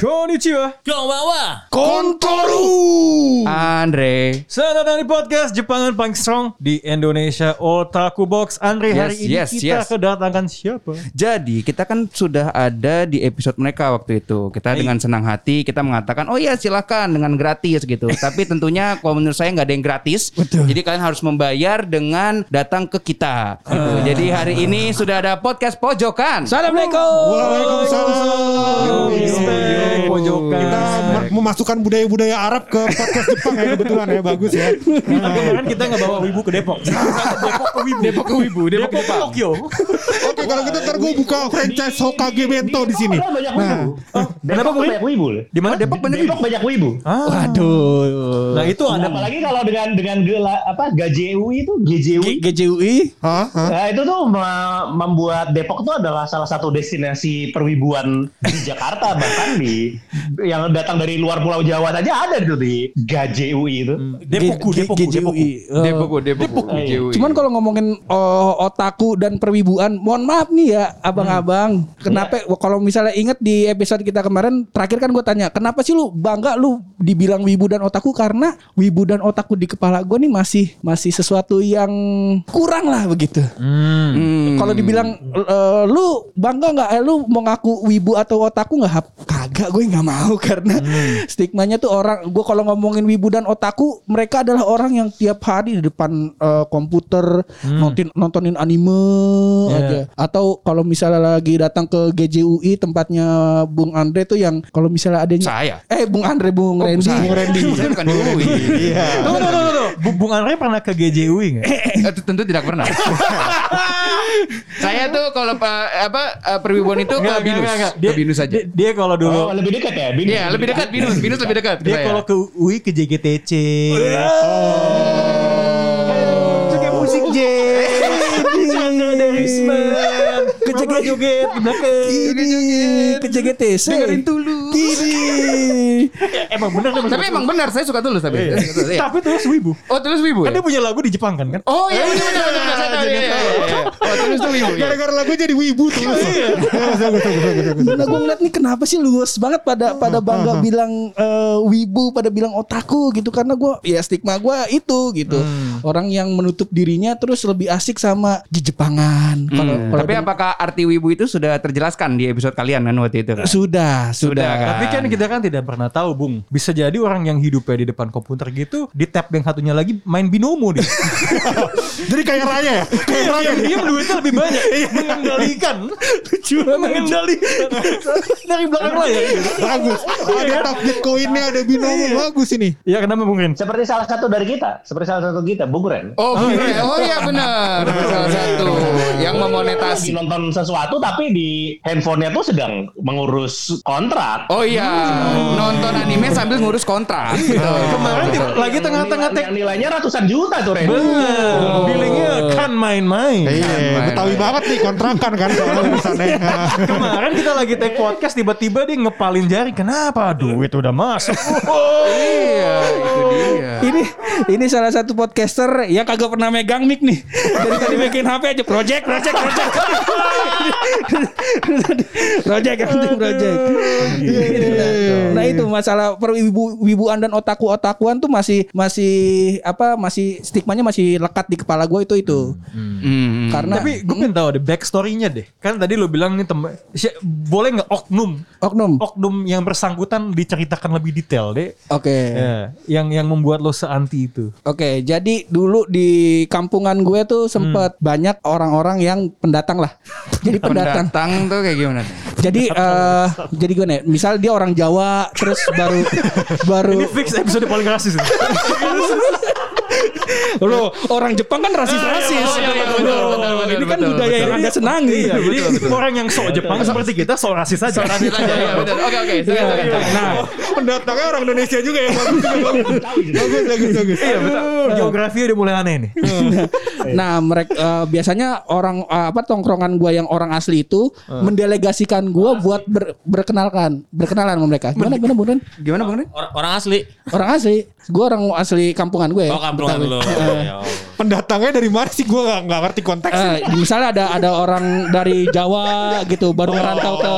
Konnichiwa Konbanwa. Kontoru. Andre. Selamat datang di podcast Jepangan paling strong di Indonesia Otaku Box Andre hari Yes, ini yes, kita yes. kedatangan siapa? Jadi kita kan sudah ada di episode mereka waktu itu. Kita dengan senang hati kita mengatakan, oh ya silahkan dengan gratis gitu. Tapi tentunya kalau menurut saya nggak ada yang gratis. Betul. Jadi kalian harus membayar dengan datang ke kita. Gitu. Jadi hari ini sudah ada podcast pojokan. Assalamualaikum. Yo, Waalaikumsalam. Pojokan. Kita memasukkan budaya-budaya Arab ke podcast Jepang ya kebetulan ya bagus ya. Tapi kemarin kita nggak bawa wibu ke Depok. Depok ke wibu. Depok ke wibu. Depok, ke Tokyo. Oke kalau gitu ntar gue buka franchise Hokage Bento di sini. Nah, wibu. Depok Boy? banyak wibu. loh. Di mana Depok bener Depok banyak wibu. Ah. Waduh. Nah itu ada Apalagi kalau dengan dengan gela, apa GJUI itu GJUI. GJUI. Hah? Hah? Nah, itu tuh me- membuat Depok itu adalah salah satu destinasi perwibuan di Jakarta bahkan di yang datang dari luar Pulau Jawa saja ada tuh di GJUI itu. Depoku, G- Depoku, Depoku. GJUI. Eh, Depok, Depok, Depok. Cuman kalau ngomongin oh, otaku dan perwibuan, mohon maaf nih ya abang-abang. Kenapa kalau misalnya inget di episode kita kemarin terakhir kan gue tanya, kenapa sih lu bangga lu dibilang wibu dan otaku karena wibu dan otaku di kepala gue nih masih masih sesuatu yang kurang lah begitu. Hmm. Hmm. Kalau dibilang eh, lu bangga nggak? Eh, lu mau ngaku wibu atau otaku nggak? Kagak, gue nggak mau karena stigmanya tuh orang. Gue kalau ngomongin wibu dan otaku, mereka adalah orang yang tiap hari di depan eh, komputer nonton nontonin anime Yeah. aja. Atau kalau misalnya lagi datang ke GJUI tempatnya Bung Andre tuh yang kalau misalnya adanya Saya. eh Bung Andre Bung Randy. Saya. Bung Randy. Saya bukan di UI. Iya. Tunggu, tunggu, tunggu, tunggu. Bu- Bung Andre pernah ke GJUI nggak? Eh, Tentu tidak pernah. Saya tuh kalau eh, apa eh, perwibuan itu ke binus, nggak. ke binus aja. Dia, dia kalau dulu Oh, lebih dekat ya? Binus. Iya lebih dekat binus, binus lebih dekat. dia kalau ke UI ke JGTC. Itu kayak musik J. Ke joget-joget di belakang. Kini ke JGTC. Dengerin dulu. Kini. Emang bener dia Tapi emang benar saya suka tulus tapi. Tulus, iya. Tapi terus wibu. Oh tulus wibu Kan ya? dia punya lagu di Jepang kan kan? Oh iya benar benar benar benar. saya tahu iya, iya, iya. Oh tulus tuh wibu. Gara-gara lagu jadi wibu tuh. Nah gue ngeliat nih kenapa sih luas banget pada pada bangga bilang eh, wibu, pada bilang otaku gitu karena gue ya stigma gue itu gitu orang yang menutup dirinya terus lebih asik sama di Jepangan. Kalau Hmm, Tapi apakah arti wibu itu sudah terjelaskan di episode kalian kan waktu itu kan? sudah sudah. kan? Tapi kan kita kan tidak pernah tahu, Bung. Bisa jadi orang yang hidupnya di depan komputer gitu, di tab yang satunya lagi main binomo dia. Jadi kayak raya ya. Kayak yang diem duitnya lebih banyak. Mengendalikan. Lucu Mengendalikan. Dari belakang layar. Bagus. Ada target koinnya, ada binomo bagus ini. Ya kenapa Bung Ren? Seperti salah satu dari kita, seperti salah satu kita, Bung Ren. Oh, iya. oh iya benar. Salah satu yang Lagi memonetasi. nonton sesuatu tapi di handphonenya tuh sedang mengurus kontrak. Oh iya, nonton anime sambil ngurus kontrak. Gitu. Kemarin di- Yang- lagi tengah-tengah nilai- tek. nilainya ratusan juta tuh Ren. Bener. Billingnya kan main-main. Iya, Betawi banget nih kontrakan kan soalnya urusannya. Kemarin kita lagi take podcast tiba-tiba dia ngepalin jari. Kenapa? Duit udah masuk. Iya, itu dia. ini ini salah satu podcaster yang kagak pernah megang mic nih. Dari tadi bikin HP aja project, project, project. project, yang penting project. Nah itu masalah perwibu wibuan dan otaku otakuan tuh masih masih apa masih stigmanya masih lekat di kepala gue itu itu. Hmm. Karena Tapi gue pengen tahu deh backstory-nya deh. Kan tadi lo bilang nih temen, si- boleh nggak oknum oknum. oknum yang bersangkutan diceritakan lebih detail deh. Oke. Ya, yang yang membuat lo seanti itu. Oke, jadi dulu di kampungan gue tuh sempet banyak orang-orang yang pendatang lah. Jadi pendatang. Pendatang tuh kayak gimana? Jadi eh jadi gue nih, misal dia orang Jawa terus baru baru Ini fix episode paling rasis. Loh, orang Jepang kan rasis-rasis. Oh, iya, iya, betul, Loh, betul, betul, ini kan betul, budaya betul. yang Anda senangi. Iya, jadi orang yang sok Jepang seperti kita sok rasis aja. Lanjut aja ya betul. Oke oke. Nah, Pendatangnya orang Indonesia juga ya. Bagus, bagus, bagus. Iya, betul. Geografi udah mulai aneh nih. nah mereka eh, biasanya orang eh, apa tongkrongan gua yang orang asli itu mendelegasikan gua buat ber- berkenalkan, berkenalan sama mereka. Gimana gimana Bung Ren? Gimana? Orang, asli. Orang asli. Gua orang asli kampungan gue. Oh kampungan Betawi. Pendatangnya dari mana sih? Gue gak, gak ngerti konteksnya. Eh, misalnya ada ada orang dari Jawa gitu baru ngerantau ke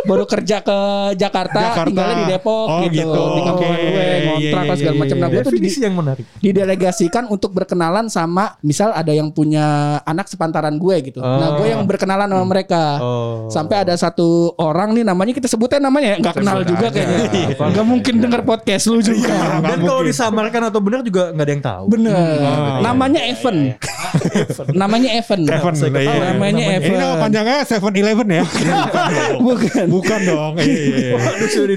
baru kerja ke Jakarta, Jakarta. tinggalnya di Depok Oh, gitu, gitu. di kampungan Oke. gue ngontrak Iya, atau segala iya, macam. iya, Nah, gue iya. tuh di- Definisi yang menarik. didelegasikan untuk berkenalan sama misal ada yang punya anak sepantaran gue gitu. Nah, gue yang berkenalan sama mereka. Oh. Sampai ada satu orang nih namanya kita sebutnya namanya nggak kenal juga kayaknya. Nggak mungkin denger podcast lu juga. Dan kalau disamarkan atau benar juga nggak ada yang tahu. Bener. Namanya Evan. namanya Evan. Evan, iya. Namanya Ini Evan. nama panjangnya Seven Eleven ya? Bukan. Bukan dong. Iya, iya, iya. Aduh sudah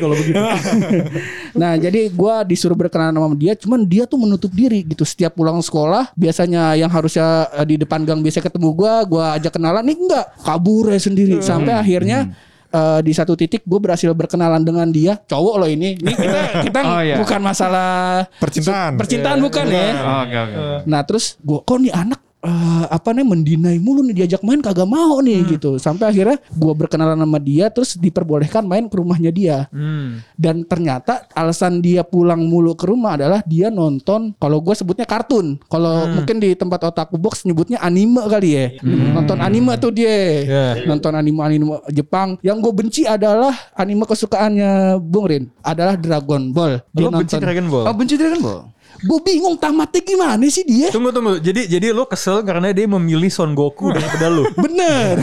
kalau begitu. Nah, jadi gua disuruh berkenalan sama dia, cuman dia tuh menutup diri gitu. Setiap pulang sekolah, biasanya yang harusnya eh, di depan gang biasa ketemu gua, gua ajak kenalan, nih enggak, kabur ya sendiri. Sampai akhirnya eh, di satu titik gue berhasil berkenalan dengan dia cowok loh ini ini kita kita Oh, iya. bukan masalah Percintaan. percintaan bukan ya Oke oke. Nah terus gua kok nih anak eh, apa nih mendinai mulu nih diajak main kagak mau nih gitu. Sampai akhirnya gua berkenalan sama dia terus diperbolehkan main ke rumahnya dia. Hmm. Dan ternyata alasan dia pulang mulu ke rumah adalah dia nonton kalau gue sebutnya kartun. Kalau mungkin di tempat otaku box nyebutnya anime kali ya. Nonton anime tuh dia. Ya. Nonton anime-anime Jepang. Yang gue benci adalah anime kesukaannya Bung Rin adalah Dragon Ball. Dia Lo benci nonton. Dragon Ball? Oh benci Dragon Ball. Gue bingung tamatnya gimana sih dia? Tunggu tunggu. Jadi jadi lo kesel karena dia memilih Son Goku daripada lo. Bener,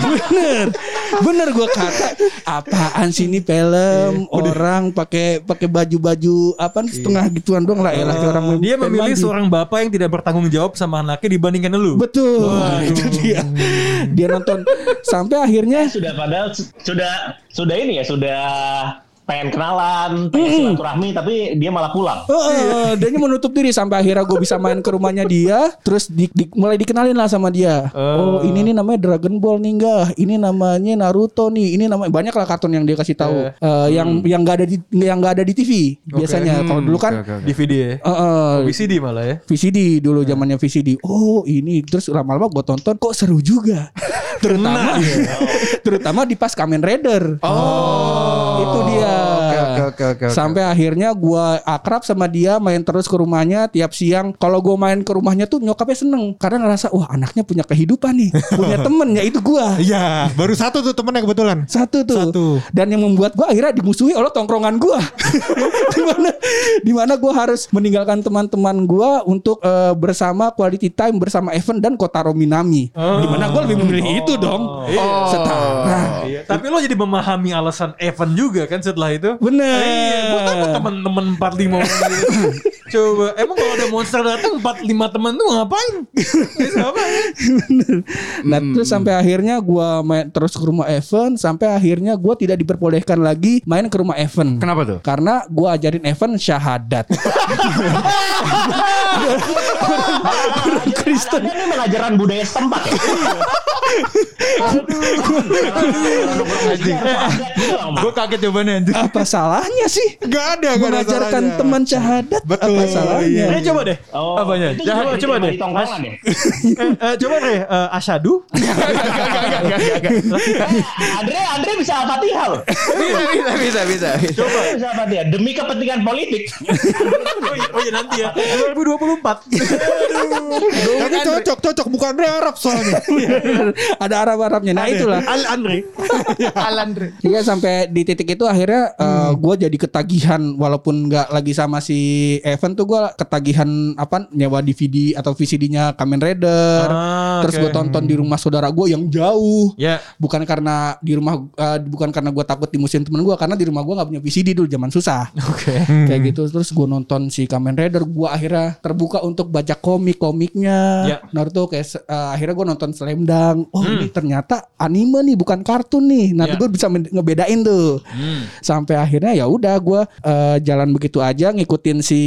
bener, bener gue kata apaan sih ini film? Orang pakai pakai baju-baju apa nih, setengah gituan doang lah. Elah kayak orang dia memilih maju. seorang bapak yang tidak bertanggung jawab sama anaknya dibandingkan lu. betul. Itu dia. Dia nonton sampai akhirnya sudah padahal su- sudah sudah ini ya sudah pengen kenalan, pengen silaturahmi tapi dia malah pulang. Oh, dia menutup diri sampai akhirnya gue bisa main ke rumahnya dia, terus di, di- mulai dikenalin lah sama dia. Oh, ini nih namanya Dragon Ball nih enggak, ini namanya Naruto nih, ini namanya banyak lah kartun yang dia kasih tahu. Eh, yang yang nggak ada di yang nggak ada di TV biasanya. Kalau dulu kan oke, oke. DVD ya. eh, eh, VCD malah ya. VCD dulu zamannya VCD. Oh ini terus lama-lama gue tonton kok seru juga. terutama terutama di pas Kamen Rider. Oh itu dia. Oke oke oke oke. Sampai akhirnya gue akrab sama dia main terus ke rumahnya tiap siang. Kalau gue main ke rumahnya tuh nyokapnya seneng karena ngerasa wah anaknya punya kehidupan nih, punya temen ya itu gue. Iya, baru satu tuh temennya kebetulan. Satu tuh. Satu. Dan yang membuat gue akhirnya dimusuhi oleh tongkrongan gue. di mana di mana gue harus meninggalkan teman-teman gue untuk eh, bersama quality time bersama Evan dan Kotaro Minami. Di mana gue lebih memilih itu dong. Oh. Setara. Iya, tapi lo jadi memahami alasan Evan juga kan setelah itu. Bener. Iya, buat apa teman-teman 45 orang gitu. Coba, emang kalau ada monster datang 45 teman tuh ngapain? Bisa ngapain? Nah terus sampai akhirnya gue main terus ke rumah Evan sampai akhirnya gue tidak diperbolehkan lagi main ke rumah Evan. Kenapa tuh? Karena gue ajarin Evan syahadat. Kristen ini mengajaran budaya setempat ya. Gue kaget jawabannya anjir. Apa salahnya sih? Gak ada, gak ada Mengajarkan salahnya. teman syahadat. Betul, Apa salahnya? iya. Eh coba deh. Oh, Apanya? itu Coba, coba deh. Tongkrongan ya. Eh, eh, coba deh, eh, Asyadu. Andre Andre bisa Al-Fatihah loh. Bisa bisa bisa bisa. bisa. Coba bisa Al-Fatihah demi kepentingan politik. oh, iya, oh iya nanti ya. 2024. Tapi cocok, cocok. Bukan Andre Arab soalnya. Ada Arab-Arabnya. Nah itulah. Al Andre. Iya sampai di titik itu akhirnya gue jadi ketagihan walaupun nggak lagi sama si Evan tuh gue ketagihan apa nyewa DVD atau VCD-nya Kamen Rider. Ah, Terus oke. gue tonton di rumah saudara gue yang jauh. Ya. Bukan karena di rumah eh, bukan karena gue takut dimusuhin temen gue karena di rumah gue nggak punya VCD dulu zaman susah. Oke. Kayak gitu terus gue nonton si Kamen Rider gue akhirnya terbuka untuk baca komik-komiknya Ya. Naruto kayak eh, akhirnya gue nonton Slam Dunk oh ini ternyata anime nih bukan kartun nih nanti Ya. gue bisa ngebedain tuh sampai akhirnya akhirnya ya udah gue eh, jalan begitu aja ngikutin si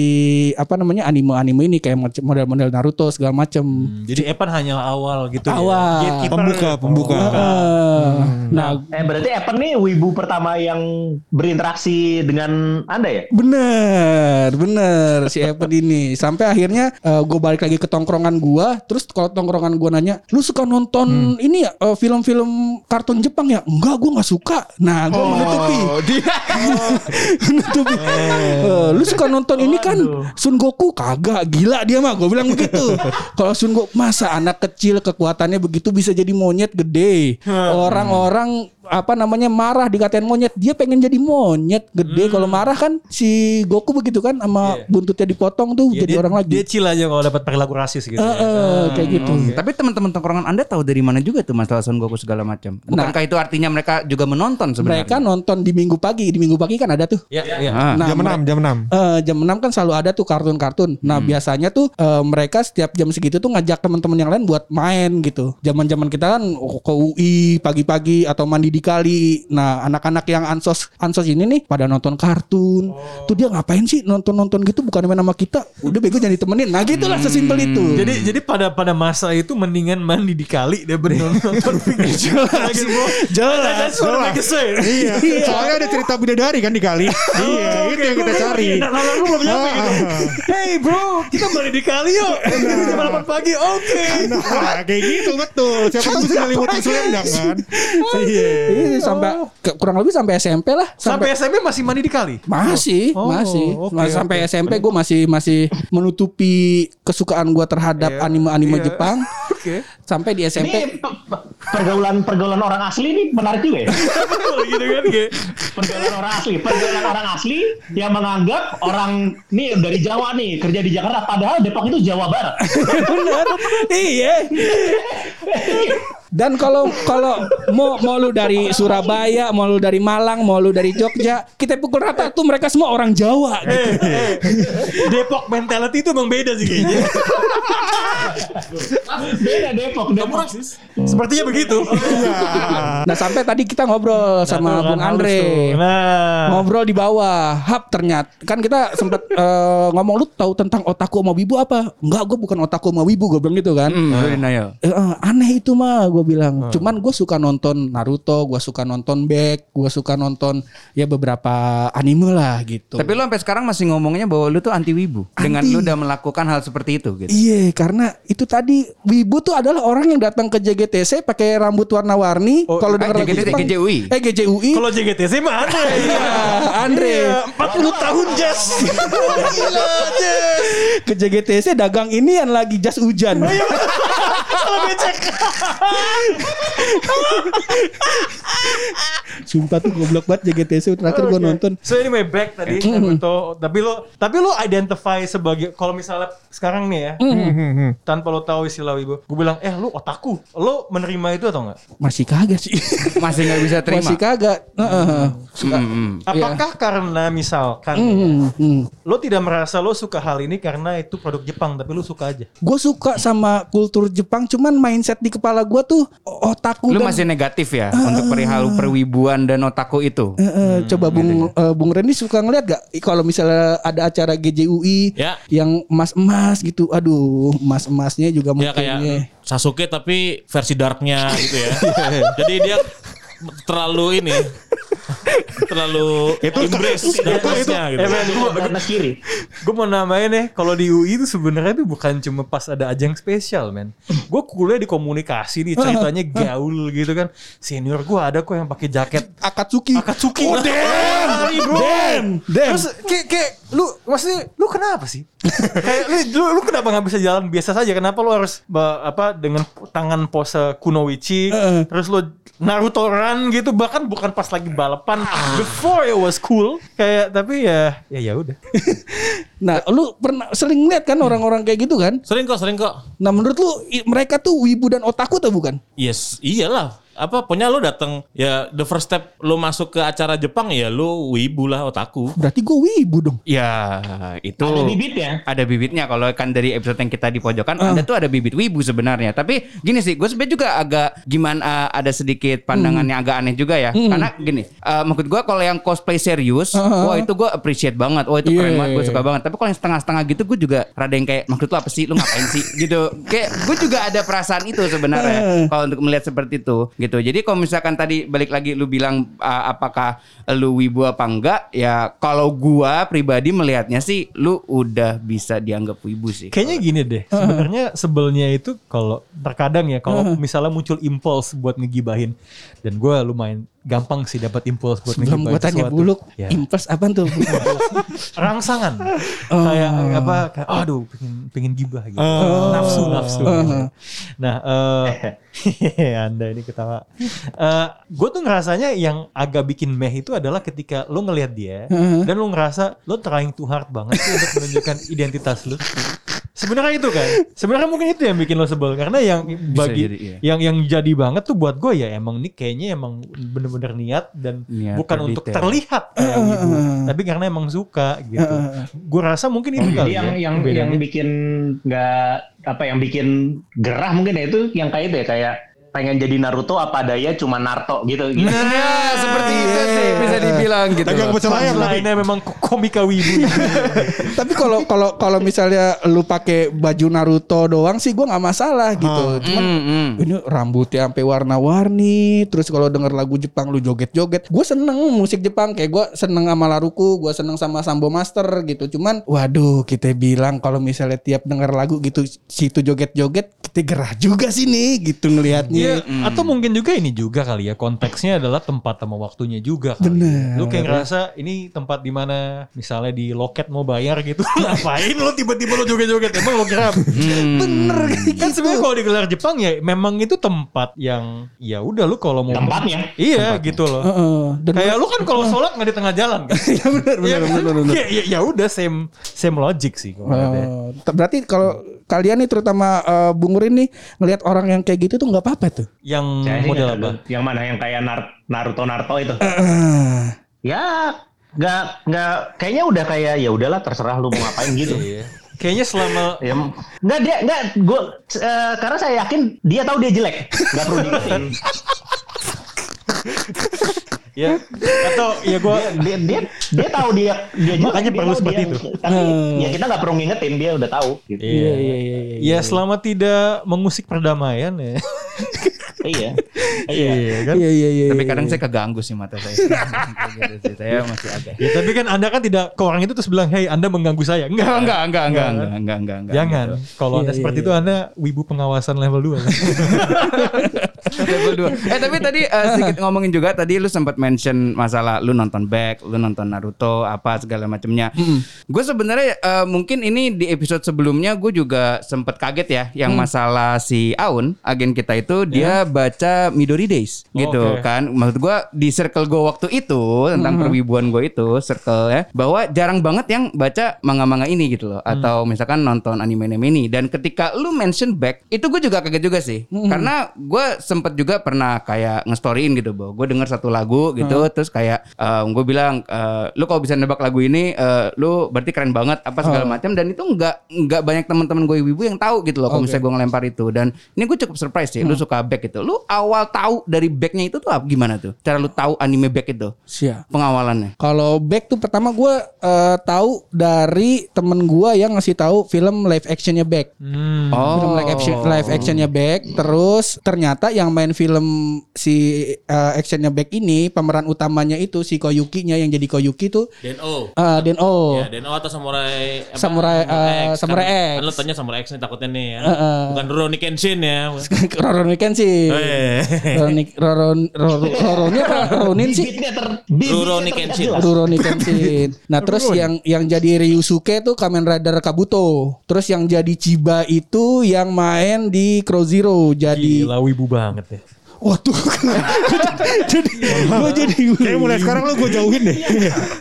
apa namanya anime-anime ini kayak model-model Naruto segala macem. Jadi Evan hanya awal gitu Awal. ya. Gatekeeper. Pembuka, pembuka. Eh, Nah, Eh berarti Evan nih wibu pertama yang berinteraksi dengan Anda ya? bener, bener si Evan ini sampai akhirnya gue balik lagi ke tongkrongan gue. Terus kalau tongkrongan gue nanya, lu suka nonton ini ya eh, film-film kartun Jepang ya? Enggak, gue nggak suka. Nah, gue menutupi. Oh, dia menutupi. Eh, lu suka nonton ini kan? Sun Goku? Kagak. Gila dia mah. Gue bilang begitu. Kalau Sun Goku masa anak kecil kekuatannya begitu bisa jadi monyet gede? Orang-orang apa namanya marah dikatain monyet dia pengen jadi monyet gede kalau marah kan si Goku begitu kan sama Iya. buntutnya dipotong tuh Ya, jadi dia, orang lagi Dia chill aja kalau dapat perilaku rasis gitu. Eh, ya. eh, kayak gitu Tapi teman-teman tongkrongan Anda tahu dari mana juga tuh masalah Son Goku segala macam. Bukankah itu artinya mereka juga menonton sebenarnya? mereka nonton di minggu pagi di minggu pagi kan ada tuh Ya, ya. Ah. Nah, jam 6, jam 6. Eh, jam 6 kan selalu ada tuh kartun-kartun. Nah, biasanya tuh eh, mereka setiap jam segitu tuh ngajak teman-teman yang lain buat main gitu. Zaman-zaman kita kan ke UI pagi-pagi atau mandi di kali. Nah, anak-anak yang ansos ansos ini nih pada nonton kartun. Tuh dia ngapain sih nonton-nonton gitu bukan main sama kita. Udah bego jadi temenin. Nah, gitulah sesimpel itu. Jadi jadi pada pada masa itu mendingan mandi di kali daripada nonton film. Jelas. jelas. That's what I can say. Iya. Soalnya ada cerita bidadari kan di kali. iya, itu yang kita cari. Nah, nah, belum nyampe gitu. Ah. Hey bro, kita mandi di kali yuk. Jam 8 pagi, oke. Nah, kayak gitu betul. Siapa tahu bisa ngelimutin selendang kan. Iya. Iya, sampai ke- kurang lebih sampai SMP lah. Sampai SMP masih mandi di kali. Masih, Oh, masih. oke, Mas- sampai. SMP gue masih masih menutupi kesukaan gue terhadap Iya, anime-anime iya. Jepang. Oke. Sampai di SMP Ini pe- pe- pergaulan pergaulan orang asli ini menarik juga ya. Betul gitu kan. Pergaulan orang asli, pergaulan orang asli yang menganggap orang nih dari Jawa nih kerja di Jakarta, padahal Depok itu Jawa Barat. bener. iya. Dan kalau kalau mau mau lu dari Surabaya, mau lu dari Malang, mau lu dari Jogja, kita pukul rata tuh mereka semua orang Jawa. gitu. Eh, eh. Depok mentality itu emang beda sih kayaknya. Beda Depok, Depok. Sepertinya begitu. Nah sampai tadi kita ngobrol sama Nah, Bung Andre. Nah. ngobrol di bawah hap ternyata kan kita sempet eh, ngomong lu tahu tentang otaku sama wibu apa enggak gue bukan otaku sama wibu gue bilang gitu kan. Eh, eh, aneh itu mah gue bilang Hmm. cuman gue suka nonton Naruto gue suka nonton Back gue suka nonton ya beberapa anime lah gitu Tapi lu sampai sekarang masih ngomongnya bahwa lu tuh anti wibu dengan Anti. lu udah melakukan hal seperti itu gitu. Iya, karena itu tadi Wibu tuh adalah orang yang datang ke JGTC pakai rambut warna-warni. Oh, Kalau eh, dengar lagu Jepang- GJUI. Eh GJUI. Kalau JGTC mah Andre. Iya, Andre. Iya, 40 tahun Jess. Gila Jess. ke JGTC dagang ini yang lagi jas hujan. Salah becek. Sumpah tuh goblok banget JGTC terakhir gue Oke. nonton. So anyway back tadi Naruto. Tapi lo tapi lo identify sebagai kalau misalnya sekarang nih ya tanpa lo tahu istilah wibu, gue bilang eh lu otaku. Lo menerima itu atau enggak? Masih kagak sih. Masih nggak bisa terima. Masih kagak. Heeh. Apakah karena misalkan lo tidak merasa lo suka hal ini karena itu produk Jepang tapi lo suka aja? Gue suka sama kultur Jepang, cuman mindset di kepala gue tuh otaku Lu dan masih negatif ya untuk perihal perwibuan dan otaku itu. Eh, eh, coba Bung eh, Bung Randy suka ngeliat gak kalau misalnya ada acara GJUI Ya. yang emas-emas gitu, aduh emas-emasnya juga Ya mungkin kayak ya. Sasuke tapi versi darknya gitu ya. Jadi dia terlalu ini terlalu embrace darkness-nya gitu. Eh, men, gua- Karena kiri. Gue mau namain nih kalau di UI itu sebenarnya itu bukan cuma pas ada ajang spesial men. Gue kuliah di komunikasi nih ceritanya gaul gitu kan. Senior gue ada kok yang pakai jaket Akatsuki. Akatsuki. Oh, damn. Damn. Damn. Terus kayak, kayak lu maksudnya lu kenapa sih? kayak lu, lu, kenapa nggak bisa jalan biasa saja? Kenapa lu harus apa dengan tangan pose kunoichi Heeh. terus lu Naruto run gitu bahkan bukan pas lagi balapan before it was cool kayak tapi ya ya ya udah Nah, lu pernah sering lihat kan orang-orang kayak gitu kan? Sering kok, sering kok. Nah, menurut lu mereka tuh wibu dan otaku atau bukan? Yes, iyalah. Apa pokoknya lu datang ya the first step lu masuk ke acara Jepang ya lu wibu lah otaku. Berarti gue wibu dong. Ya itu Ada bibitnya. ada bibitnya. Kalau kan dari episode yang kita di pojokan ada tuh ada bibit wibu sebenarnya. Tapi gini sih gue sebenarnya juga agak gimana uh, ada sedikit pandangan yang agak aneh juga ya. Karena gini uh, maksud gue kalau yang cosplay serius wah itu gue appreciate banget. Wah itu keren Iya, banget gue iya, suka banget. Tapi kalau yang setengah-setengah gitu gue juga rada yang kayak maksud lu apa sih? Lu ngapain sih? Gitu. Kayak gue juga ada perasaan itu sebenarnya. Kalau untuk melihat seperti itu gitu. Jadi kalau misalkan tadi balik lagi lu bilang uh, apakah lu wibu apa enggak ya kalau gua pribadi melihatnya sih lu udah bisa dianggap wibu sih Kayaknya gini deh, sebenarnya sebelnya itu kalau terkadang ya kalau misalnya muncul impuls buat ngegibahin dan gue lumayan gampang sih dapat impuls buat Sebelum gue tanya sesuatu. buluk, Ya. impuls apa tuh? rangsangan Oh. kayak apa kayak aduh pengen pengen gibah gitu Oh. nafsu nafsu gitu. nah eh anda ini ketawa Eh gue tuh ngerasanya yang agak bikin meh itu adalah ketika lo ngelihat dia dan lo ngerasa lo trying too hard banget sih untuk menunjukkan identitas lo sebenarnya itu kan sebenarnya mungkin itu yang bikin lo sebel karena yang bagi jadi, iya. yang yang jadi banget tuh buat gue ya emang nih kayaknya emang bener-bener niat dan Niat bukan terdetail. untuk terlihat kayak wibu tapi karena emang suka gitu gue rasa mungkin itu kali yang ya yang bedanya. yang bikin nggak apa yang bikin gerah mungkin ya itu yang kayak itu ya kayak pengen jadi Naruto apa daya cuma Naruto gitu. gitu. Nah, seperti itu sih bisa dibilang gitu. Loh. pecel ayam tapi. lainnya memang komika wibu Tapi kalau kalau kalau misalnya lu pakai baju Naruto doang sih gue nggak masalah gitu. Cuman Hmm, hmm. ini rambutnya sampai warna-warni. Terus kalau denger lagu Jepang lu joget-joget, gue seneng musik Jepang. Kayak gue seneng sama Laruku, gue seneng sama Sambo Master gitu. Cuman, waduh, kita bilang kalau misalnya tiap denger lagu gitu, situ joget-joget, kita gerah juga sih nih gitu ngelihatnya. Iya, atau mungkin juga ini juga kali ya konteksnya adalah tempat sama waktunya juga kali. Bener. Lu kayak ngerasa ini tempat di mana misalnya di loket mau bayar gitu. Ngapain lu tiba-tiba lu joget-joget? Emang lu kira bener kan sebenarnya kalau digelar Jepang ya memang itu tempat yang ya udah lu kalau mau Tempatnya. Iya gitu loh. Heeh. Dan Kayak lu kan kalau sholat nggak di tengah jalan kan? Iya benar benar Ya, ya, ya udah same same logic sih kalau. Oh, t- berarti kalau kalian nih terutama eh, Bung Urin nih ngelihat orang yang kayak gitu tuh nggak apa-apa tuh. Yang Saya sih model apa? Yang mana yang kayak Nar- Naruto Naruto itu. Ah. Ya nggak nggak kayaknya udah kayak ya udahlah terserah lu mau ngapain gitu. Iya. Kayaknya selama Ya, nggak dia nggak gue karena saya yakin dia tahu dia jelek nggak perlu diingetin ya atau ya gue dia dia dia tahu dia dia jelek, Makanya dia perlu seperti dia- itu. tapi ya kita nggak perlu ngingetin dia udah tahu gitu. Iya, iya, iya, iya, Ya selama tidak mengusik perdamaian ya. iya Iya kan? Iya iya iya. Tapi iya, kadang iya. saya keganggu sih mata saya. Gitu. Saya masih agak. Ya, tapi kan Anda kan tidak ke orang itu terus bilang, "Hey, Anda mengganggu saya." Enggak, Enggak, enggak, enggak, enggak, enggak, enggak, enggak, enggak. Jangan. Kalau Anda Iya, seperti iya, itu Anda wibu pengawasan level 2. Level 2. Eh tapi tadi eh, sedikit ngomongin juga tadi lu sempat mention masalah lu nonton back, lu nonton Naruto apa segala macamnya. Gue sebenarnya eh, mungkin ini di episode sebelumnya gue juga sempat kaget ya yang masalah si Aun, agen kita itu dia baca Midori Days. Gitu Oke. kan. Maksud gue di circle gue waktu itu tentang perwibuan gue itu circle ya bahwa jarang banget yang baca manga-manga ini gitu loh. Atau misalkan nonton anime-anime ini. Dan ketika lu mention back itu gue juga kaget juga sih. Karena gue sempet juga pernah kayak ngestoryin gitu bahwa gue denger satu lagu gitu terus kayak gue bilang eh, lu kalau bisa nebak lagu ini eh, lu berarti keren banget apa segala macam. Dan itu nggak nggak banyak teman-teman gue ibu yang tahu gitu loh kalau misalnya gue ngelempar itu. Dan ini gue cukup surprise sih lu suka back itu lu awal tahu dari backnya itu tuh apa- gimana tuh cara lu tahu anime back itu Siap. pengawalannya Kalau back tuh pertama gue eh, tahu dari temen gue yang ngasih tahu film live actionnya back. hmm. oh Film live action live actionnya back. Terus ternyata yang main film si eh, actionnya back ini pemeran utamanya itu si Koyuki-nya yang jadi Koyuki tuh Deno. eh Deno. Ya, Deno atau Samurai apa? Samurai, eh, X. Samurai kan, X. Kan lo tanya Samurai X nih takutnya nih ya. Heeh. Bukan Rurouni Kenshin ya. Roron sih. Oh, iya. Roron Roron Roron Roronnya apa Ronin sih? ter- Kenshin. Rurouni Kenshin. Nah terus yang yang jadi Ryusuke tuh Kamen Rider Kabuto. Terus yang jadi Chiba itu yang main di Crow Zero. Jadi Gila wibu banget ya. Waduh. jadi gue jadi Kayak mulai sekarang lu gue jauhin deh.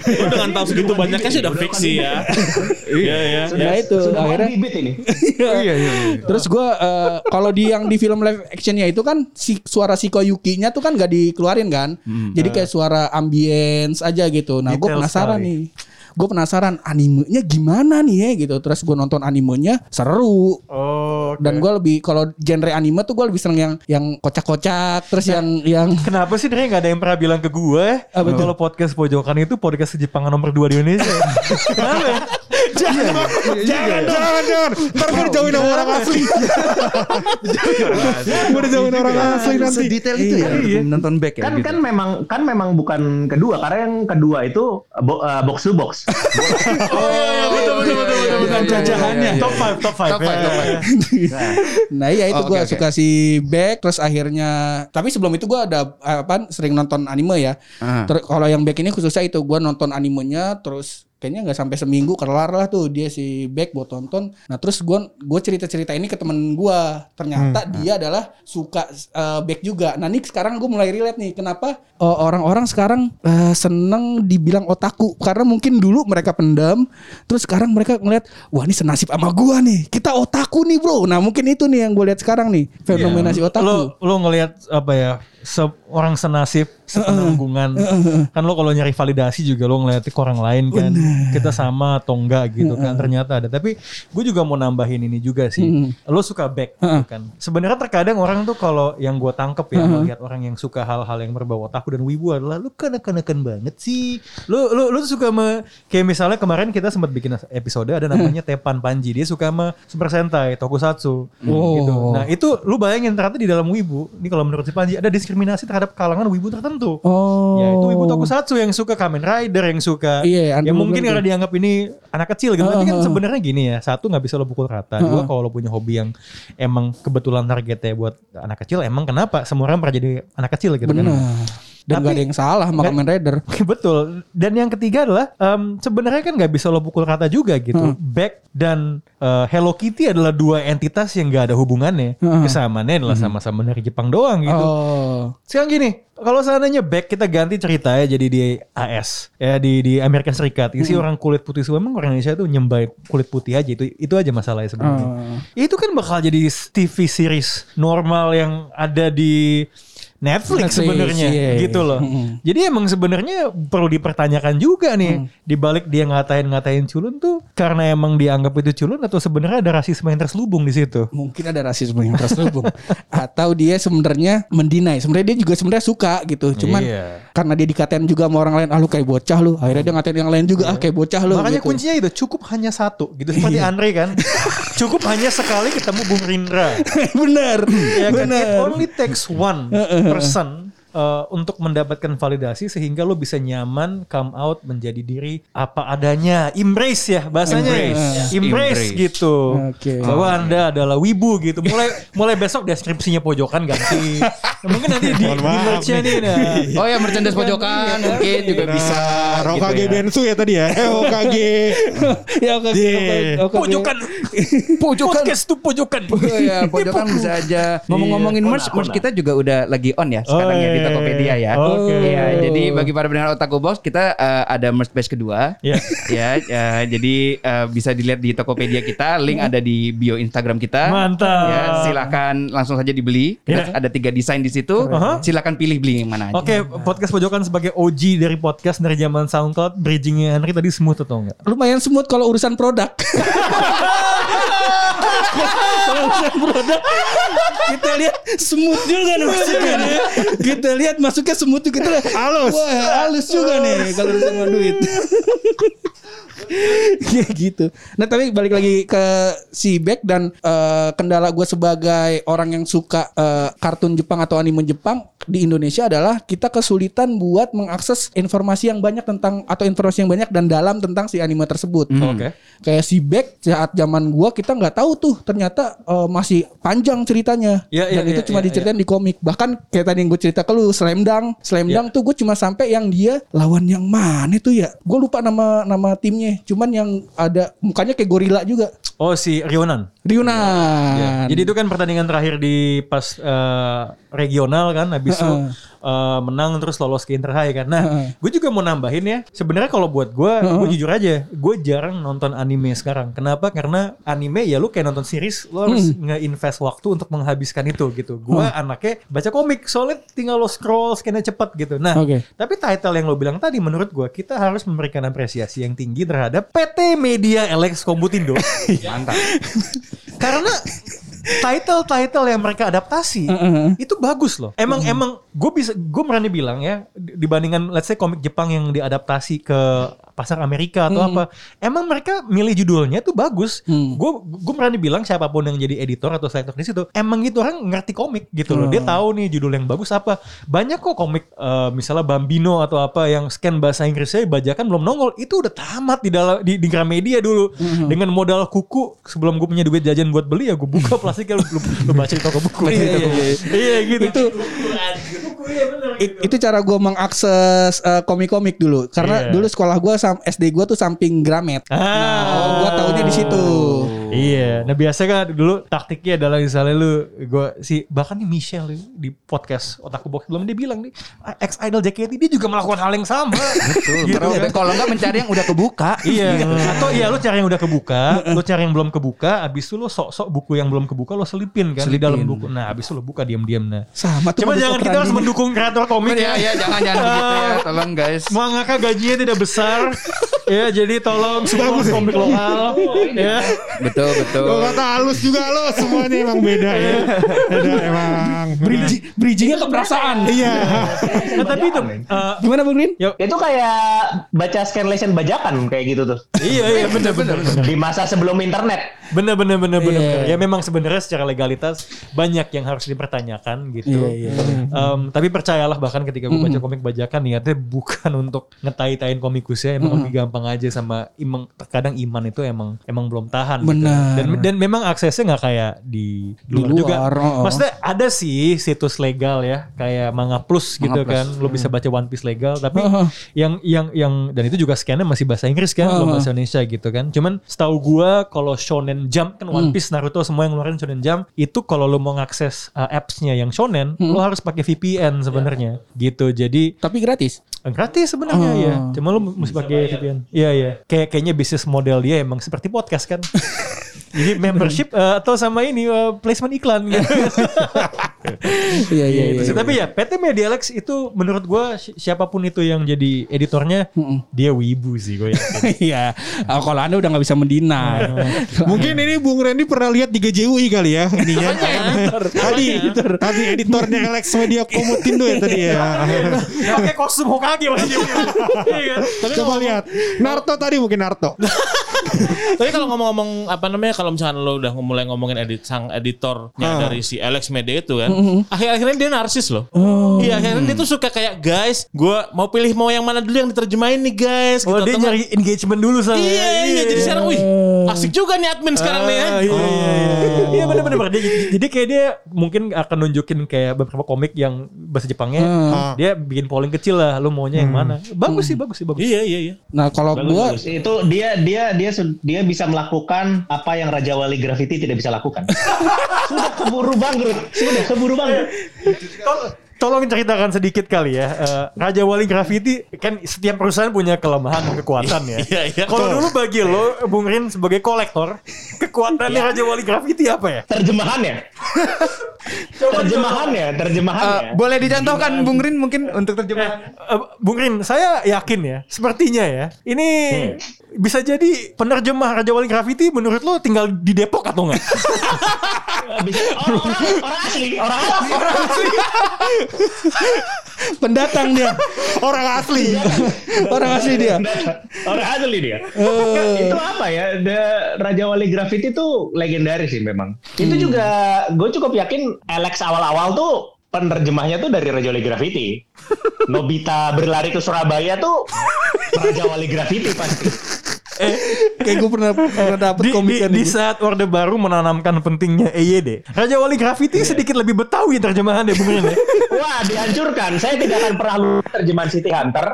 Lu dengan tahu segitu banyaknya sih udah fix sih ya. Iya ya. Nah itu Sudah akhirnya bibit ini. Iya iya. Terus gue eh, kalau di yang di film live actionnya itu kan si suara si Koyuki-nya tuh kan gak dikeluarin kan. Jadi kayak suara ambience aja gitu. Nah gue penasaran nih. Gue penasaran animenya gimana nih ya gitu. Terus gue nonton animenya seru. Oh. Dan gue lebih kalau genre anime tuh gue lebih seneng yang yang kocak-kocak. Terus yang yang Kenapa sih dia nggak ada yang pernah bilang ke gue kalau podcast pojokan itu podcast Jepangan nomor 2 di Indonesia? Kenapa? Ya? Jangan, jangan, jangan. Ntar gue dijauhin sama orang asli. Gue dijauhin orang asli nanti. Sedetail itu ya nonton back ya Kan gitu. kan memang kan memang bukan kedua karena yang kedua itu bo- eh, box to box. Oh iya iya betul betul betul betul. Bukan betul. cacahannya. Top 5 top 5. Top five, top five. Nah iya itu Oh, gue suka si Back terus akhirnya tapi sebelum itu gue ada eh, apa sering nonton anime ya. Ah. Kalau yang Back ini khususnya itu gue nonton animenya terus kayaknya nggak sampai seminggu kelar lah tuh dia si Back gue tonton. Nah terus gue gue cerita cerita ini ke temen gue ternyata dia adalah suka eh, Back juga. Nah nih sekarang gue mulai relate nih kenapa eh, orang-orang sekarang eh, seneng dibilang otaku? Karena mungkin dulu mereka pendam terus sekarang mereka ngeliat wah ini senasib sama gue nih. Kita otaku nih bro. Nah mungkin itu nih yang gue lihat sekarang nih fenomena si otaku. Lo lo ngelihat apa ya seorang senasib sepenanggungan kan lo kalau nyari validasi juga lo ngeliat ke orang lain kan kita sama atau enggak gitu kan ternyata ada. Tapi gue juga mau nambahin ini juga sih. Lo suka back gitu kan. Sebenarnya terkadang orang tuh kalau yang gue tangkep ya melihat orang yang suka hal-hal yang berbau otaku dan wibu adalah lo kanak-kanakan banget sih. Lo lo lo suka me, kayak misalnya kemarin kita sempat bikin episode ada namanya Tepan Panji. Dia suka sama Super Sentai Tokusatsu. Gitu. Nah itu lu bayangin ternyata di dalam wibu ini kalau menurut si Panji ada diskriminasi terhadap kalangan wibu tertentu. Oh. ya itu wibu tokusatsu yang suka Kamen Rider yang suka Iya, yang Andrew mungkin karena dianggap ini anak kecil gitu. Tapi kan sebenarnya gini ya satu nggak bisa lo pukul rata. Dua kalau lo punya hobi yang emang kebetulan targetnya buat anak kecil emang kenapa semua orang pernah jadi anak kecil gitu Benar. kan Dan Tapi- gak ada yang salah sama Kamen Rider. Betul. Dan yang ketiga adalah em, sebenarnya kan nggak bisa lo pukul rata juga gitu. Back dan eh, Hello Kitty adalah dua entitas yang nggak ada hubungannya. Kesamaannya adalah sama-sama dari Jepang doang gitu. Oh. Sekarang gini, kalau seandainya back kita ganti cerita ya jadi di AS ya di di Amerika Serikat isi orang kulit putih semua emang orang Indonesia tuh nyembah kulit putih aja itu itu aja masalahnya sebenarnya. Itu kan bakal jadi TV series normal yang ada di Netflix, Netflix, sebenarnya iya. gitu loh. Jadi emang sebenarnya perlu dipertanyakan juga nih di balik dia ngatain-ngatain culun tuh karena emang dianggap itu culun atau sebenarnya ada rasisme yang terselubung di situ. Mungkin ada rasisme yang terselubung atau dia sebenarnya mendinai. Sebenarnya dia juga sebenarnya suka gitu. Cuman Iya. karena dia dikatain juga sama orang lain, ah lu kayak bocah lu. Akhirnya dia ngatain yang lain juga, ah kayak bocah lu. Makanya gitu. kuncinya itu cukup hanya satu gitu seperti Andre kan. cukup hanya sekali ketemu Bung Rindra. bener. ya kan? It only takes one person uh, untuk mendapatkan validasi sehingga lo bisa nyaman come out menjadi diri apa adanya embrace ya bahasanya Embrace. embrace, Embrace. gitu Oke. bahwa anda adalah wibu gitu mulai mulai besok deskripsinya pojokan ganti mungkin nanti di, di merch-nya nih nah Oh ya merchandise pojokan mungkin juga bisa. Nah, Rokage gitu ya. Bensu ya tadi ya. Eh, Rokage. ya oke. Yeah. oke, oke. pojokan Pojokan. podcast tuh pojokan Oh ya, pojokan bisa aja. Ngomong-ngomongin merch, merch kita juga udah lagi on ya sekarang ya di Oh, Tokopedia ya. Oke. Iya, jadi bagi para pendengar Otaku Box kita eh, ada merch batch kedua. Iya. ya, eh, jadi eh, bisa dilihat di Tokopedia kita, link ada di bio Instagram kita. Mantap. Ya, silakan langsung saja dibeli. Kita Iya. ada tiga desain di situ. Silakan pilih beli yang mana aja. Oke, podcast pojokan sebagai OG dari podcast dari zaman SoundCloud, bridgingnya Henry tadi smooth atau enggak? Lumayan smooth kalau urusan produk. kalau urusan produk kita lihat smooth juga nih masuknya nih. Kita lihat masuknya smooth juga kita. Halus. Wah, halus juga nih kalau sama duit. Kayak gitu. Nah tapi balik lagi ke si Beck dan eh, kendala gue sebagai orang yang suka eh, kartun Jepang atau anime Jepang di Indonesia adalah kita kesulitan buat mengakses informasi yang banyak tentang atau informasi yang banyak dan dalam tentang si anime tersebut. Oke. Kayak si Beck saat zaman gua kita nggak tahu tuh ternyata eh, masih panjang ceritanya. Iya, iya, dan itu iya, cuma iya, diceritain di komik. Bahkan kayak tadi yang gue cerita ke lu Slam Dunk. Slam Dunk tuh gue cuma sampai yang dia lawan yang mana tuh ya? Gue lupa nama nama timnya. Cuman yang ada mukanya kayak gorila juga. Oh si Rionan. Ryunan. Iya. Jadi itu kan pertandingan terakhir di pas eh, regional kan, habis itu eh, menang terus lolos ke Inter High kan. Nah, gue juga mau nambahin ya. Sebenarnya kalau buat gue, gue jujur aja, gue jarang nonton anime sekarang. Kenapa? Karena anime ya lu kayak nonton series, lo harus nge-invest waktu untuk menghabiskan itu gitu. Gue anaknya baca komik, soalnya tinggal lo scroll, scannya cepat gitu. Nah, Oke. tapi title yang lo bilang tadi menurut gue kita harus memberikan apresiasi yang tinggi terhadap PT Media Alex Komputindo. Mantap. Karena title-title yang mereka adaptasi itu bagus loh. Emang emang gue bisa gue berani bilang ya di- dibandingkan let's say komik Jepang yang diadaptasi ke pasar Amerika atau apa, emang mereka milih judulnya tuh bagus. Gue gue berani bilang siapa pun yang jadi editor atau selektor di situ, emang gitu orang ngerti komik gitu loh. Dia tahu nih judul yang bagus apa. Banyak kok komik eh, misalnya Bambino atau apa yang scan bahasa Inggrisnya bajakan belum nongol, itu udah tamat di dalam di, di Gramedia dulu dengan modal kuku sebelum gue punya duit jajan buat beli ya gue buka plastiknya lu, lu, lu baca di toko buku iya, iya, iya. iya gitu Itu it- itu cara gue mengakses eh, komik-komik dulu. Karena Iya. dulu sekolah gue SD gue tuh samping Gramet. Ah. Nah, gue taunya di situ. Iya, nah biasa kan dulu taktiknya adalah misalnya lu gue si bahkan nih Michelle di podcast otakku box belum dia bilang nih ex idol JKT dia juga melakukan hal yang sama. Betul. Gitu Kalau- kan. Kalau enggak mencari yang udah kebuka. Iya, atau iya lu cari yang udah kebuka, lu cari yang belum kebuka, abis itu lu sok-sok buku yang belum kebuka lu selipin kan di Selipin. dalam buku. Nah, abis itu lu buka diam-diam nah. Sama tuh. Cuma jangan kita harus mendukung kreator komik Iya, ya. iya, jangan jangan begitu ya. Tolong guys. Mangaka gajinya tidak besar. Ya, jadi tolong support komik lokal. ya. Betul, betul. Kalau kata halus juga lo semuanya emang beda ya. Beda emang. Bridging, bridgingnya ke perasaan. Iya. Nah, tapi itu eh, Gimana Bang Rin? ya, Itu kayak baca scanlation bajakan kayak gitu tuh. iya iya benar benar benar. Di masa sebelum internet. Bener bener bener bener. Iya. Ya memang sebenarnya secara legalitas banyak yang harus dipertanyakan gitu. Iya, iya. Em, tapi percayalah bahkan ketika gue baca komik bajakan niatnya bukan untuk ngetai-tain komikusnya, emang lebih gampang aja sama emang terkadang iman itu emang emang belum tahan. gitu. Benar. Dan dan memang aksesnya nggak kayak di luar, luar, juga. oh. Maksudnya ada sih situs legal ya kayak Manga Plus gitu Manga Plus. kan, lo bisa baca One Piece legal. Tapi Oh. yang yang yang dan itu juga scannya masih bahasa Inggris kan, belum Oh. bahasa Indonesia gitu kan. Cuman setahu gua kalau Shonen Jump kan Hmm. One Piece, Naruto semua yang ngeluarin Shonen Jump itu kalau lo mau ngakses uh, apps-nya yang Shonen, Hmm. lo harus pakai VPN sebenarnya. Gitu. Jadi Tapi gratis. gratis sebenarnya Oh. ya. Cuma lo mesti pakai. Iya iya. Kayak kayaknya bisnis model dia emang seperti podcast kan. Jadi membership eh, atau sama ini eh, placement iklan gitu. Iya iya Gitu iya. sih. Tapi ya PT Media Alex itu menurut gua si- siapa pun itu yang jadi editornya dia wibu sih gue yakin. Iya. Kalau anda udah nggak bisa mendinai. Mungkin ini Bung Randy pernah lihat di GJUI kali ya ininya. tadi tadi editornya Alex Media Komutindo ya tadi ya. Pakai kostum Hokage masih Iya kan? Coba lihat. Naruto tadi mungkin Naruto. Tapi kalau ngomong-ngomong apa namanya kalau misalkan lo udah mulai ngomongin edit sang editornya Ah. dari si Alex Media itu kan, akhir-akhirnya dia narsis loh. Iya, akhirnya dia tuh suka kayak guys, gua mau pilih mau yang mana dulu yang diterjemahin nih guys. Oh gitu. dia nyari engagement dulu sama Iya, iya, jadi sekarang wih, asik juga nih admin sekarang nih ya. Ah, Iya, iya, iya. Iya bener-bener. Dia- Jadi kayak dia mungkin akan nunjukin kayak beberapa komik yang bahasa Jepangnya. Ah. Dia bikin polling kecil lah. Lu maunya yang mana? Bagus sih, bagus sih, bagus. Iya, iya, iya. Nah kalau bagus. Itu dia dia dia dia bisa melakukan apa yang Raja Wali Graffiti tidak bisa lakukan. Sudah keburu bangkrut. Sudah keburu bangkrut. Tolong ceritakan sedikit kali ya. Eh, Raja Wali Graffiti kan setiap perusahaan punya kelemahan dan kekuatan ya. Iya, iya. Kalau dulu bagi lo, Bung Rin sebagai kolektor, kekuatannya Raja Wali Graffiti apa ya? Terjemahannya. terjemahannya, terjemahannya. Eh, boleh dicontohkan Bung Rin mungkin untuk terjemahan. Eh, Bung Rin, saya yakin ya, sepertinya ya, ini bisa jadi penerjemah Raja Wali Graffiti menurut lo tinggal di Depok atau enggak? Orang, orang, orang asli, orang asli. Orang asli. pendatang dia. Orang asli. Orang asli dia. orang asli dia. itu apa ya? The Raja Wali Graffiti itu legendaris sih memang. Itu juga gue cukup yakin Alex awal-awal tuh penerjemahnya tuh dari Raja Wali Graffiti. Nobita berlari ke Surabaya tuh Raja Wali Graffiti pasti. Kayak gue pernah pernah dapet di, komiknya di, di saat Orde Baru menanamkan pentingnya EYD, Raja Wali Graffiti sedikit lebih Betawi terjemahan deh Bung Rin ya. Wah, dihancurkan. Saya tidak akan pernah lupa terjemahan City Hunter.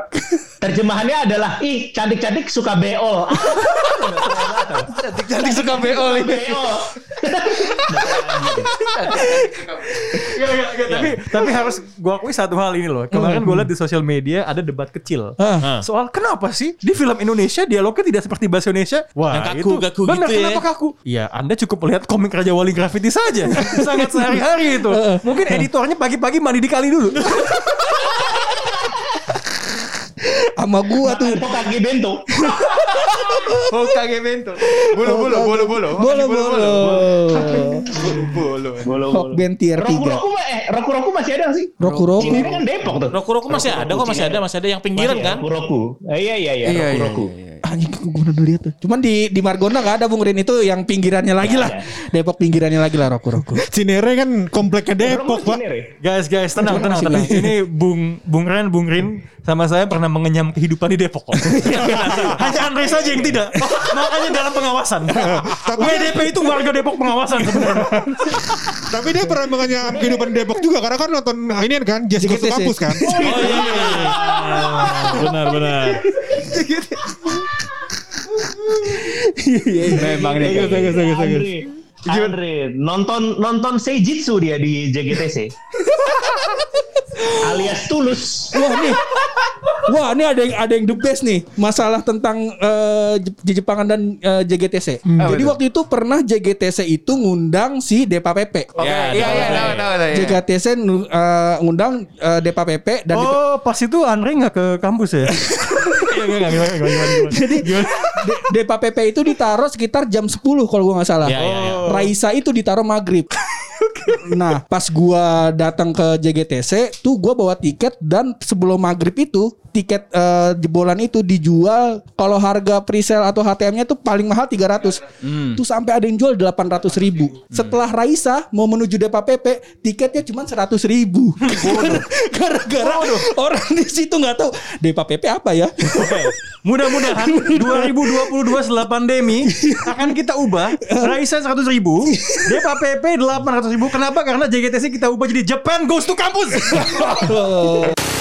Terjemahannya adalah ih cantik-cantik suka beol. Cantik suka beol. Nggak, nggak, nggak, tapi tapi harus gua akui satu hal ini loh. Kemarin gue lihat di sosial media ada debat kecil. Soal kenapa sih di film Indonesia dialognya tidak seperti bahasa Indonesia? Wah, Yang kaku, kaku benar, gitu ya. kenapa kaku? Iya, Anda cukup melihat komik Raja Wali Graffiti saja. Sangat sehari-hari itu. Mungkin editornya pagi-pagi mandi di kali dulu. Sama gua tuh. Kok kaki bento. Hokage bento. Bulu bulu bulu bulu. Bolo bolo. Bulu. Bolo Hokben tier Roku 3. Roku mah eh Roku Roku masih ada sih? Roku Roku. Cinere kan Depok tuh. Roku-roku masih ada kok masih ada masih ada yang pinggiran ya, kan? Roku Roku. Eh, iya iya iya Iya Roku iya. Roku. Iya, iya. Anjing gue udah lihat tuh. Cuman di di Margonda gak ada Bung Rin itu yang pinggirannya lagi lah. Depok pinggirannya lagi lah Roku Roku. Cinere kan kompleknya Depok, Pak. Guys, guys, tenang, tenang, tenang. Ini Bung Bung Ren, Bung Rin sama saya pernah mengenyam kehidupan di Depok kok. Hanya Andre saja yang tidak. Makanya dalam pengawasan. WDP itu warga Depok pengawasan sebenarnya. Tapi dia pernah mengenyam kehidupan di Depok juga karena kan nonton ini kan Jazz Goes. Campus kan. Oh iya. Benar benar. Memang nih. Bagus, bagus, bagus, bagus. Andre, Andre nonton nonton Seijitsu dia di JGTC. Alias tulus. Wah nih. Wah ini ada yang ada yang the best nih masalah tentang eh, J- Jepangan dan eh, JGTC. Jadi waktu itu pernah JGTC itu ngundang si Depa Pepe. Oke, iya iya tahu tahu tahu. iya. JGTC nu- eh, ngundang eh, Depa Pepe dan Depa- Oh, pas itu Andre nggak ke kampus ya? Jadi De- Depa Pepe itu ditaruh sekitar jam 10 kalau gua nggak salah. Iya, iya, iya. Raisa itu ditaruh maghrib. Nah, pas gua datang ke JGTC, tuh gua bawa tiket dan sebelum maghrib itu tiket eh, jebolan itu dijual kalau harga presale atau HTM-nya tuh paling mahal 300. Tuh sampai ada yang jual 800 ribu. Setelah Raisa mau menuju Depa Pepe, tiketnya cuma 100 ribu. Gara-gara orang di situ nggak tahu Depa Pepe apa ya. Mudah-mudahan 2022 setelah pandemi akan kita ubah Raisa 100 ribu Depa PP 800 ribu Kenapa? Karena JGTC kita ubah jadi Japan Goes to Campus